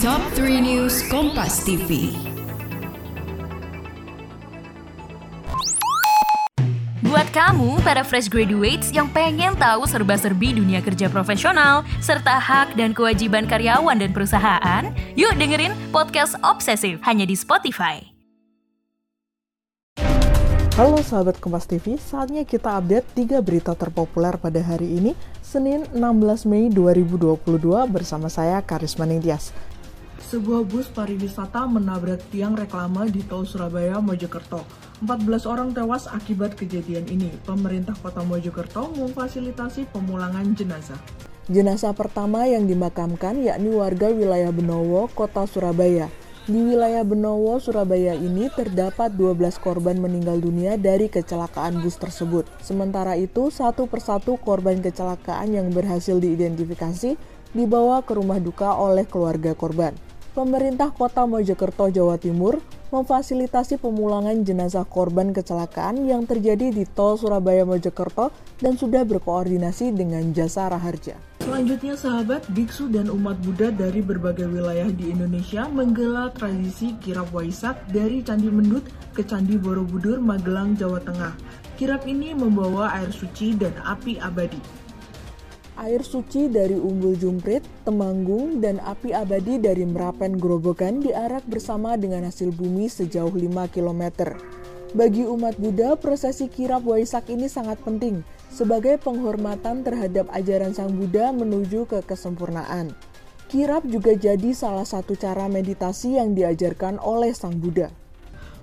Top 3 News Kompas TV. Buat kamu, para fresh graduates yang pengen tahu serba-serbi dunia kerja profesional, serta hak dan kewajiban karyawan dan perusahaan, yuk dengerin podcast Obsesif hanya di Spotify. Halo sahabat Kompas TV, saatnya kita update 3 berita terpopuler pada hari ini, Senin 16 Mei 2022 bersama saya Karisma Ningtyas. Sebuah bus pariwisata menabrak tiang reklame di tol Surabaya Mojokerto. 14 orang tewas akibat kejadian ini. Pemerintah Kota Mojokerto memfasilitasi pemulangan jenazah. Jenazah pertama yang dimakamkan yakni warga wilayah Benowo, Kota Surabaya. Di wilayah Benowo, Surabaya ini terdapat 12 korban meninggal dunia dari kecelakaan bus tersebut. Sementara itu, satu persatu korban kecelakaan yang berhasil diidentifikasi dibawa ke rumah duka oleh keluarga korban pemerintah kota Mojokerto, Jawa Timur memfasilitasi pemulangan jenazah korban kecelakaan yang terjadi di tol Surabaya Mojokerto dan sudah berkoordinasi dengan jasa Raharja. Selanjutnya sahabat, biksu dan umat Buddha dari berbagai wilayah di Indonesia menggelar tradisi kirap Waisak dari Candi Mendut ke Candi Borobudur, Magelang, Jawa Tengah. Kirap ini membawa air suci dan api abadi. Air suci dari Umbul Jumprit, Temanggung, dan api abadi dari Merapen Grobogan diarak bersama dengan hasil bumi sejauh 5 km. Bagi umat Buddha, prosesi kirap Waisak ini sangat penting sebagai penghormatan terhadap ajaran Sang Buddha menuju ke kesempurnaan. Kirap juga jadi salah satu cara meditasi yang diajarkan oleh Sang Buddha.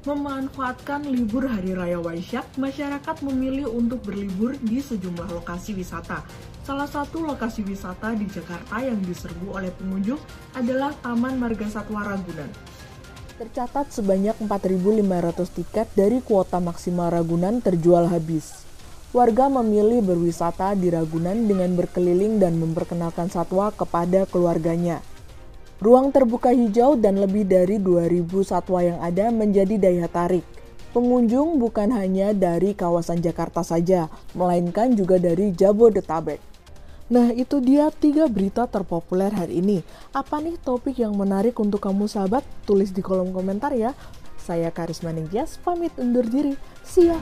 Memanfaatkan libur Hari Raya Waisak, masyarakat memilih untuk berlibur di sejumlah lokasi wisata. Salah satu lokasi wisata di Jakarta yang diserbu oleh pengunjung adalah Taman Marga Satwa Ragunan. Tercatat sebanyak 4.500 tiket dari kuota maksimal Ragunan terjual habis. Warga memilih berwisata di Ragunan dengan berkeliling dan memperkenalkan satwa kepada keluarganya. Ruang terbuka hijau dan lebih dari 2000 satwa yang ada menjadi daya tarik. Pengunjung bukan hanya dari kawasan Jakarta saja, melainkan juga dari Jabodetabek. Nah, itu dia tiga berita terpopuler hari ini. Apa nih topik yang menarik untuk kamu sahabat? Tulis di kolom komentar ya. Saya Karisma Ningtyas, pamit undur diri. See ya!